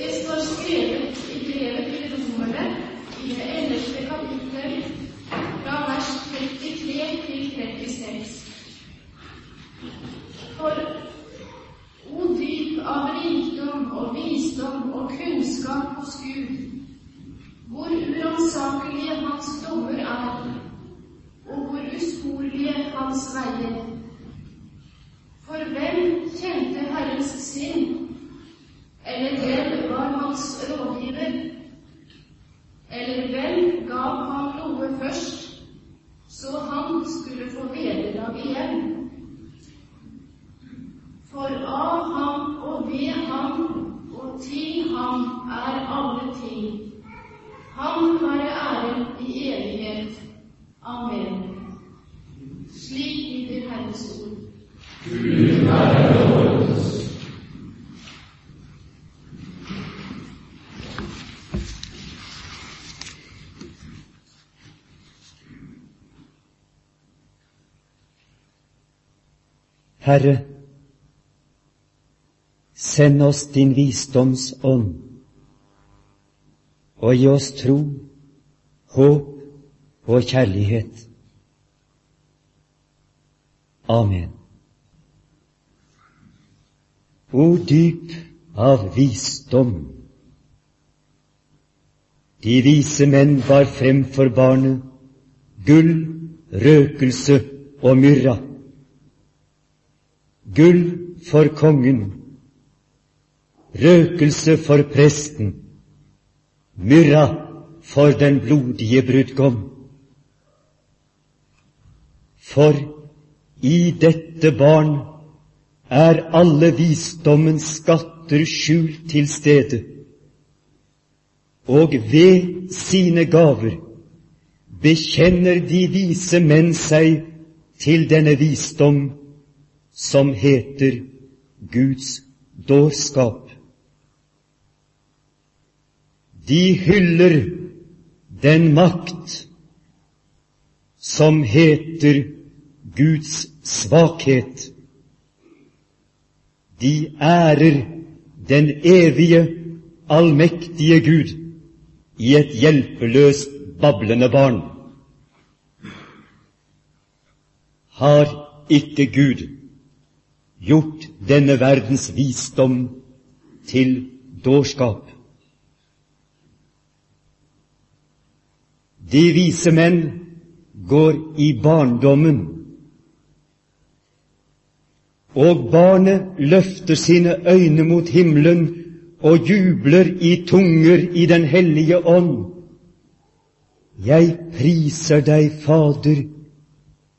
Det står skrevet i brevet til romerne i det ellevte kapittel, fra vers 33 til 36. For o av rikdom og visdom og kunnskap hos Gud, hvor uransakelige hans dommer er, og hvor usporlige hans veier. For hvem kjente Herrens sinn? Eller var hans rådgiver? Eller hvem gav han noe først, så han skulle få vederlag igjen? For av ham og ved ham og til ham er alle ting. Ham være æren i evighet. Amen. Slik lyder Herrens ord. Herre, send oss din visdoms ånd, og gi oss tro, håp og kjærlighet. Amen. O dyp av visdom! De vise menn bar frem for barnet gull, røkelse og myrra. Gull for kongen, røkelse for presten, myrra for den blodige brudgom. For i dette barn er alle visdommens skatter skjult til stede, og ved sine gaver bekjenner de vise menn seg til denne visdom som heter Guds dårskap. De hyller den makt som heter Guds svakhet. De ærer den evige, allmektige Gud i et hjelpeløst bablende barn. Har ikke Gud gjort denne verdens visdom til dårskap? De vise menn går i barndommen, og barnet løfter sine øyne mot himmelen og jubler i tunger i Den hellige ånd. Jeg priser deg, Fader,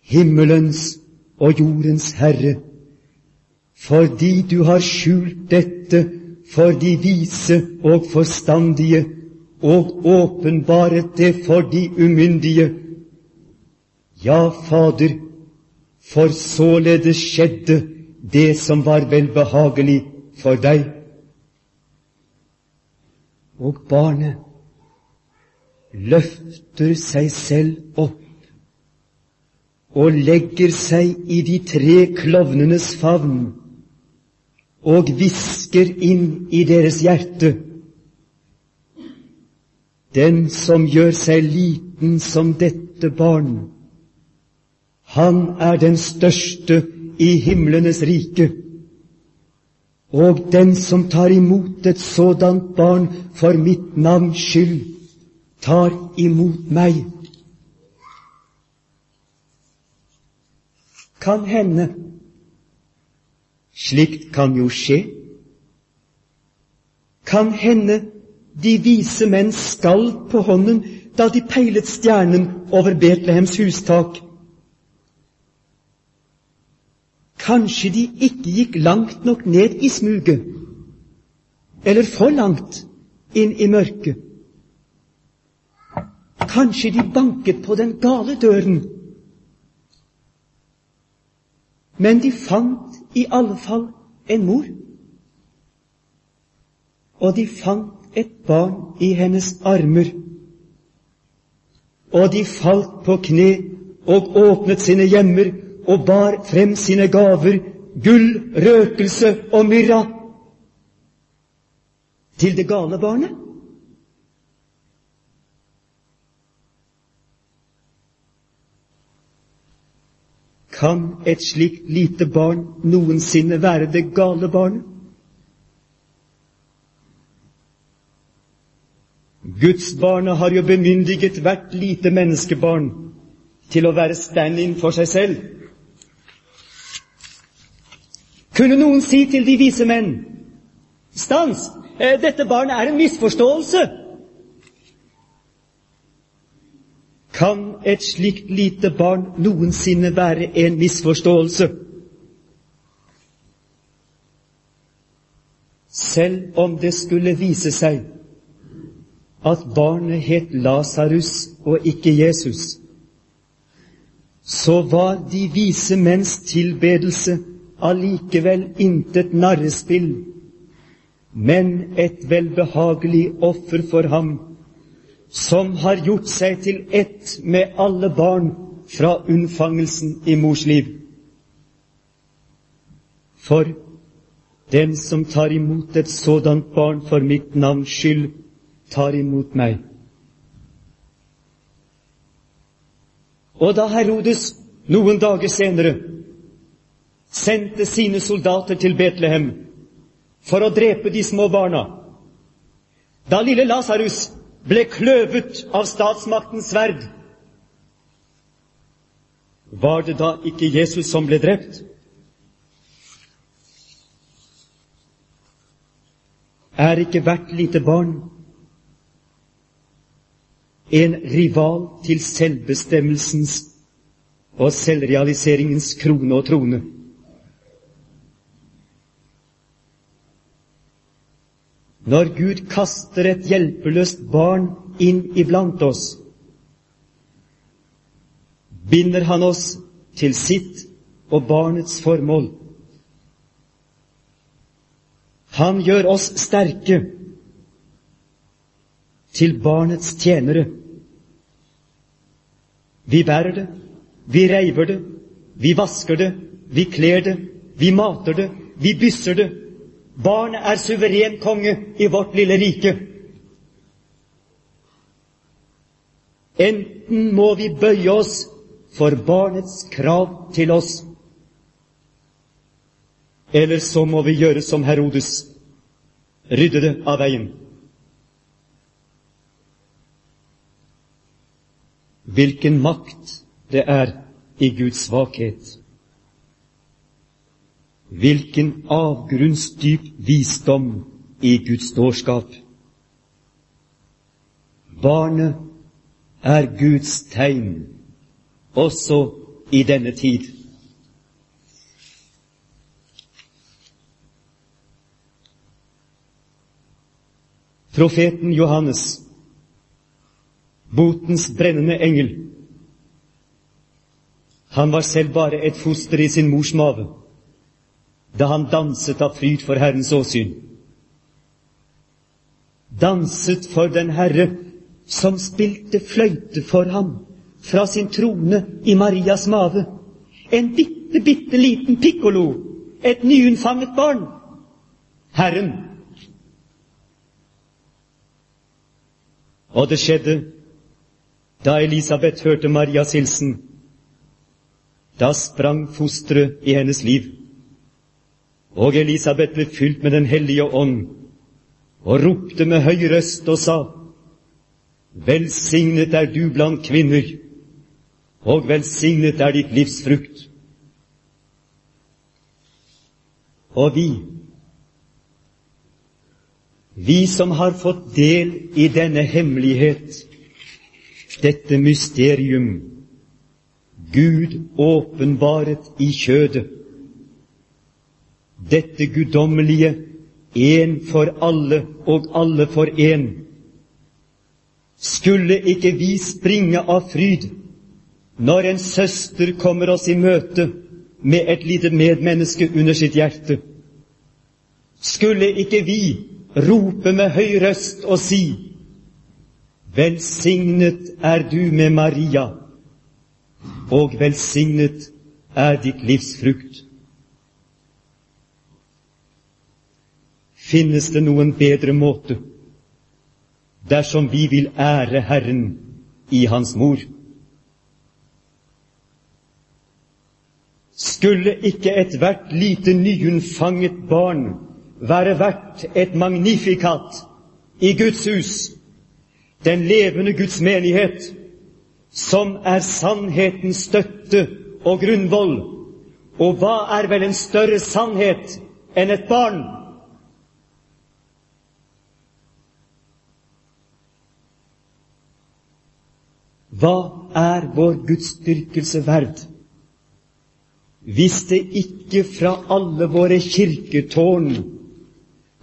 himmelens og jordens Herre, fordi du har skjult dette for de vise og forstandige, og åpenbaret det for de umyndige. Ja, Fader, for således skjedde det som var velbehagelig for deg. Og barnet løfter seg selv opp og legger seg i de tre klovnenes favn og hvisker inn i deres hjerte. Den som gjør seg liten som dette barn, han er den største i himlenes rike. Og den som tar imot et sådant barn for mitt navns skyld, tar imot meg. Kan hende. Slikt kan jo skje. Kan hende de vise menn skalv på hånden da de peilet stjernen over Betlehems hustak. Kanskje de ikke gikk langt nok ned i smuget, eller for langt inn i mørket. Kanskje de banket på den gale døren. Men de fant i alle fall en mor. Og de fant et barn i hennes armer. Og de falt på kne og åpnet sine hjemmer og bar frem sine gaver, gull, røkelse og myrra. til det gale barnet? Kan et slikt lite barn noensinne være det gale barnet? Gudsbarnet har jo bemyndiget hvert lite menneskebarn til å være stand-in for seg selv. Kunne noen si til de vise menn Stans! Eh, dette barnet er en misforståelse! Kan et slikt lite barn noensinne være en misforståelse? Selv om det skulle vise seg at barnet het Lasarus og ikke Jesus, så var de vise menns tilbedelse allikevel intet narrespill, men et velbehagelig offer for ham som har gjort seg til ett med alle barn fra unnfangelsen i mors liv. For den som tar imot et sådant barn for mitt navns skyld, tar imot meg. Og da Herodes noen dager senere sendte sine soldater til Betlehem for å drepe de små barna, da lille Lasarus ble kløvet av statsmaktens sverd. Var det da ikke Jesus som ble drept? Er ikke hvert lite barn en rival til selvbestemmelsens og selvrealiseringens krone og trone? Når Gud kaster et hjelpeløst barn inn iblant oss, binder han oss til sitt og barnets formål. Han gjør oss sterke til barnets tjenere. Vi bærer det, vi reiver det, vi vasker det, vi kler det, vi mater det, vi bysser det, Barnet er suveren konge i vårt lille rike. Enten må vi bøye oss for barnets krav til oss, eller så må vi gjøre som Herodes, rydde det av veien. Hvilken makt det er i Guds svakhet. Hvilken avgrunnsdyp visdom i Guds dårskap! Barnet er Guds tegn, også i denne tid. Profeten Johannes, botens brennende engel, han var selv bare et foster i sin mors mage da han danset av fryd for Herrens åsyn. Danset for den Herre som spilte fløyte for ham fra sin trone i Marias mave. En bitte, bitte liten pikkolo, et nyunnfanget barn. Herren. Og det skjedde da Elisabeth hørte Marias hilsen. Da sprang fosteret i hennes liv. Og Elisabeth ble fylt med Den hellige ånd og ropte med høy røst og sa:" Velsignet er du blant kvinner, og velsignet er ditt livs frukt. Og vi, vi som har fått del i denne hemmelighet, dette mysterium, Gud åpenbaret i kjødet, dette guddommelige, én for alle og alle for én. Skulle ikke vi springe av fryd når en søster kommer oss i møte med et lite medmenneske under sitt hjerte? Skulle ikke vi rope med høy røst og si:" Velsignet er du med Maria, og velsignet er ditt livs frukt. Finnes det noen bedre måte dersom vi vil ære Herren i Hans mor. Skulle ikke ethvert lite nyunnfanget barn være verdt et magnifikat i Guds hus, den levende Guds menighet, som er sannhetens støtte og grunnvoll. Og hva er vel en større sannhet enn et barn? Hva er vår gudsdyrkelse verd? Hvis det ikke fra alle våre kirketårn,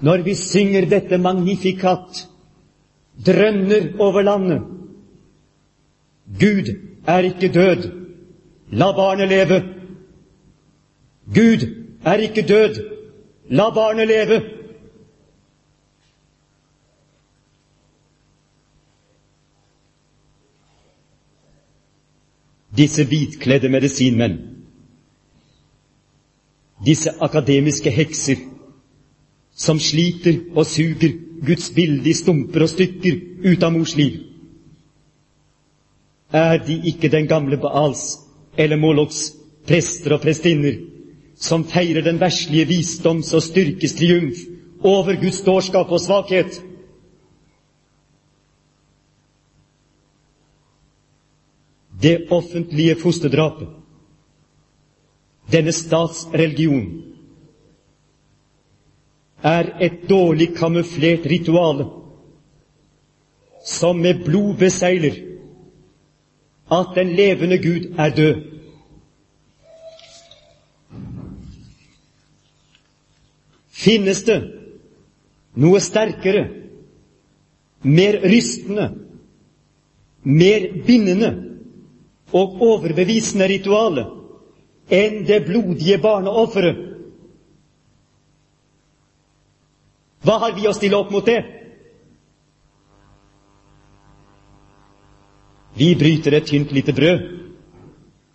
når vi synger dette magnifikat, drønner over landet Gud er ikke død, la barnet leve. Gud er ikke død, la barnet leve. Disse hvitkledde medisinmenn, disse akademiske hekser, som sliter og suger Guds bilde i stumper og stykker ut av mors liv. Er de ikke den gamle Baals eller Moloks prester og prestinner som feirer den verslige visdoms og styrkes triumf over Guds dårskap og svakhet? Det offentlige fosterdrapet, denne statsreligion, er et dårlig kamuflert ritual som med blod beseiler at den levende Gud er død. Finnes det noe sterkere, mer rystende, mer bindende og overbevisende ritual enn det blodige barneofferet Hva har vi å stille opp mot det? Vi bryter et tynt lite brød.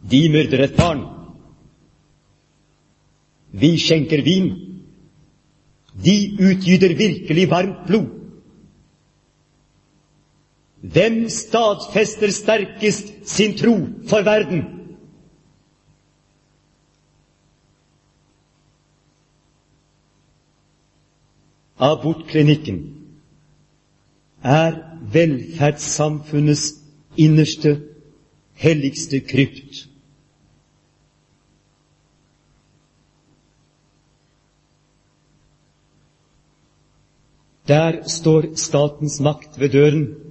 De myrder et barn. Vi skjenker vin. De utgyter virkelig varmt blod. Hvem stadfester sterkest sin tro for verden? Abortklinikken er velferdssamfunnets innerste, helligste krypt. Der står statens makt ved døren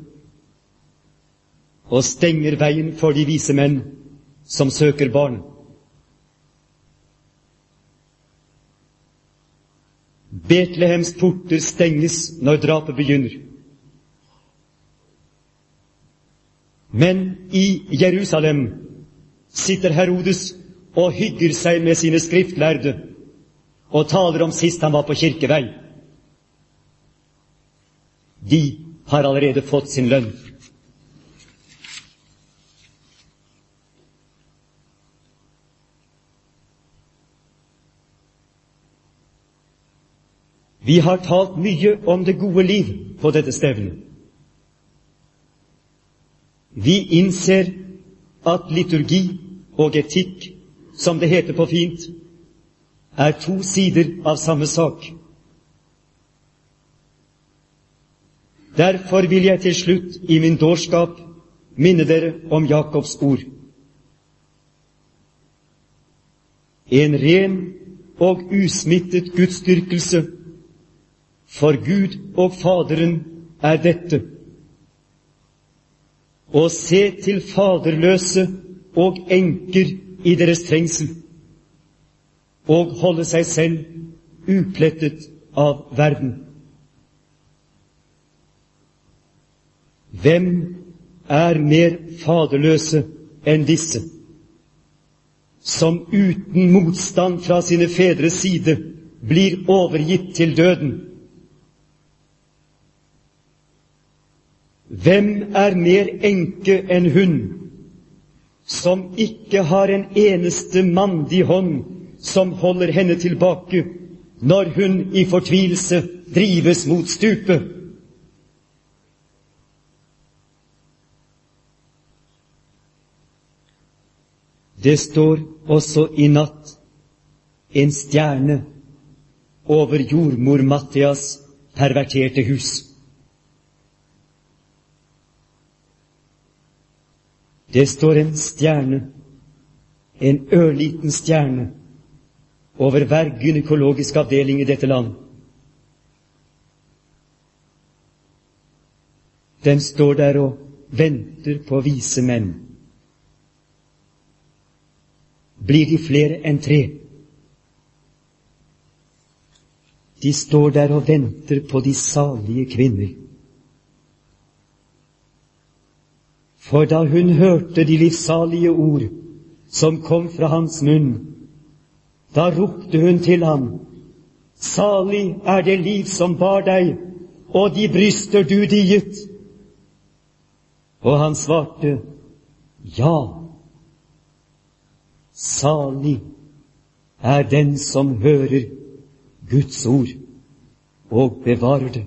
og stenger veien for de vise menn som søker barn. Betlehems porter stenges når drapet begynner. Men i Jerusalem sitter Herodes og hygger seg med sine skriftlærde og taler om sist han var på kirkevei. De har allerede fått sin lønn. Vi har talt mye om det gode liv på dette stevnet. Vi innser at liturgi og etikk, som det heter på fint, er to sider av samme sak. Derfor vil jeg til slutt i min dårskap minne dere om Jakobs ord. En ren og usmittet gudsdyrkelse for Gud og Faderen er dette å se til faderløse og enker i deres trengsel, og holde seg selv uplettet av verden. Hvem er mer faderløse enn disse, som uten motstand fra sine fedres side blir overgitt til døden? Hvem er mer enke enn hun, som ikke har en eneste mandig hånd som holder henne tilbake når hun i fortvilelse drives mot stupet. Det står også i natt en stjerne over jordmor Mattias perverterte hus. Det står en stjerne, en ørliten stjerne, over hver gynekologisk avdeling i dette land. Den står der og venter på vise menn. Blir de flere enn tre? De står der og venter på de salige kvinner. For da hun hørte de livssalige ord som kom fra hans munn, da ropte hun til ham, Salig er det liv som bar deg, og de bryster du diet. Og han svarte, Ja, salig er den som hører Guds ord og bevarer det.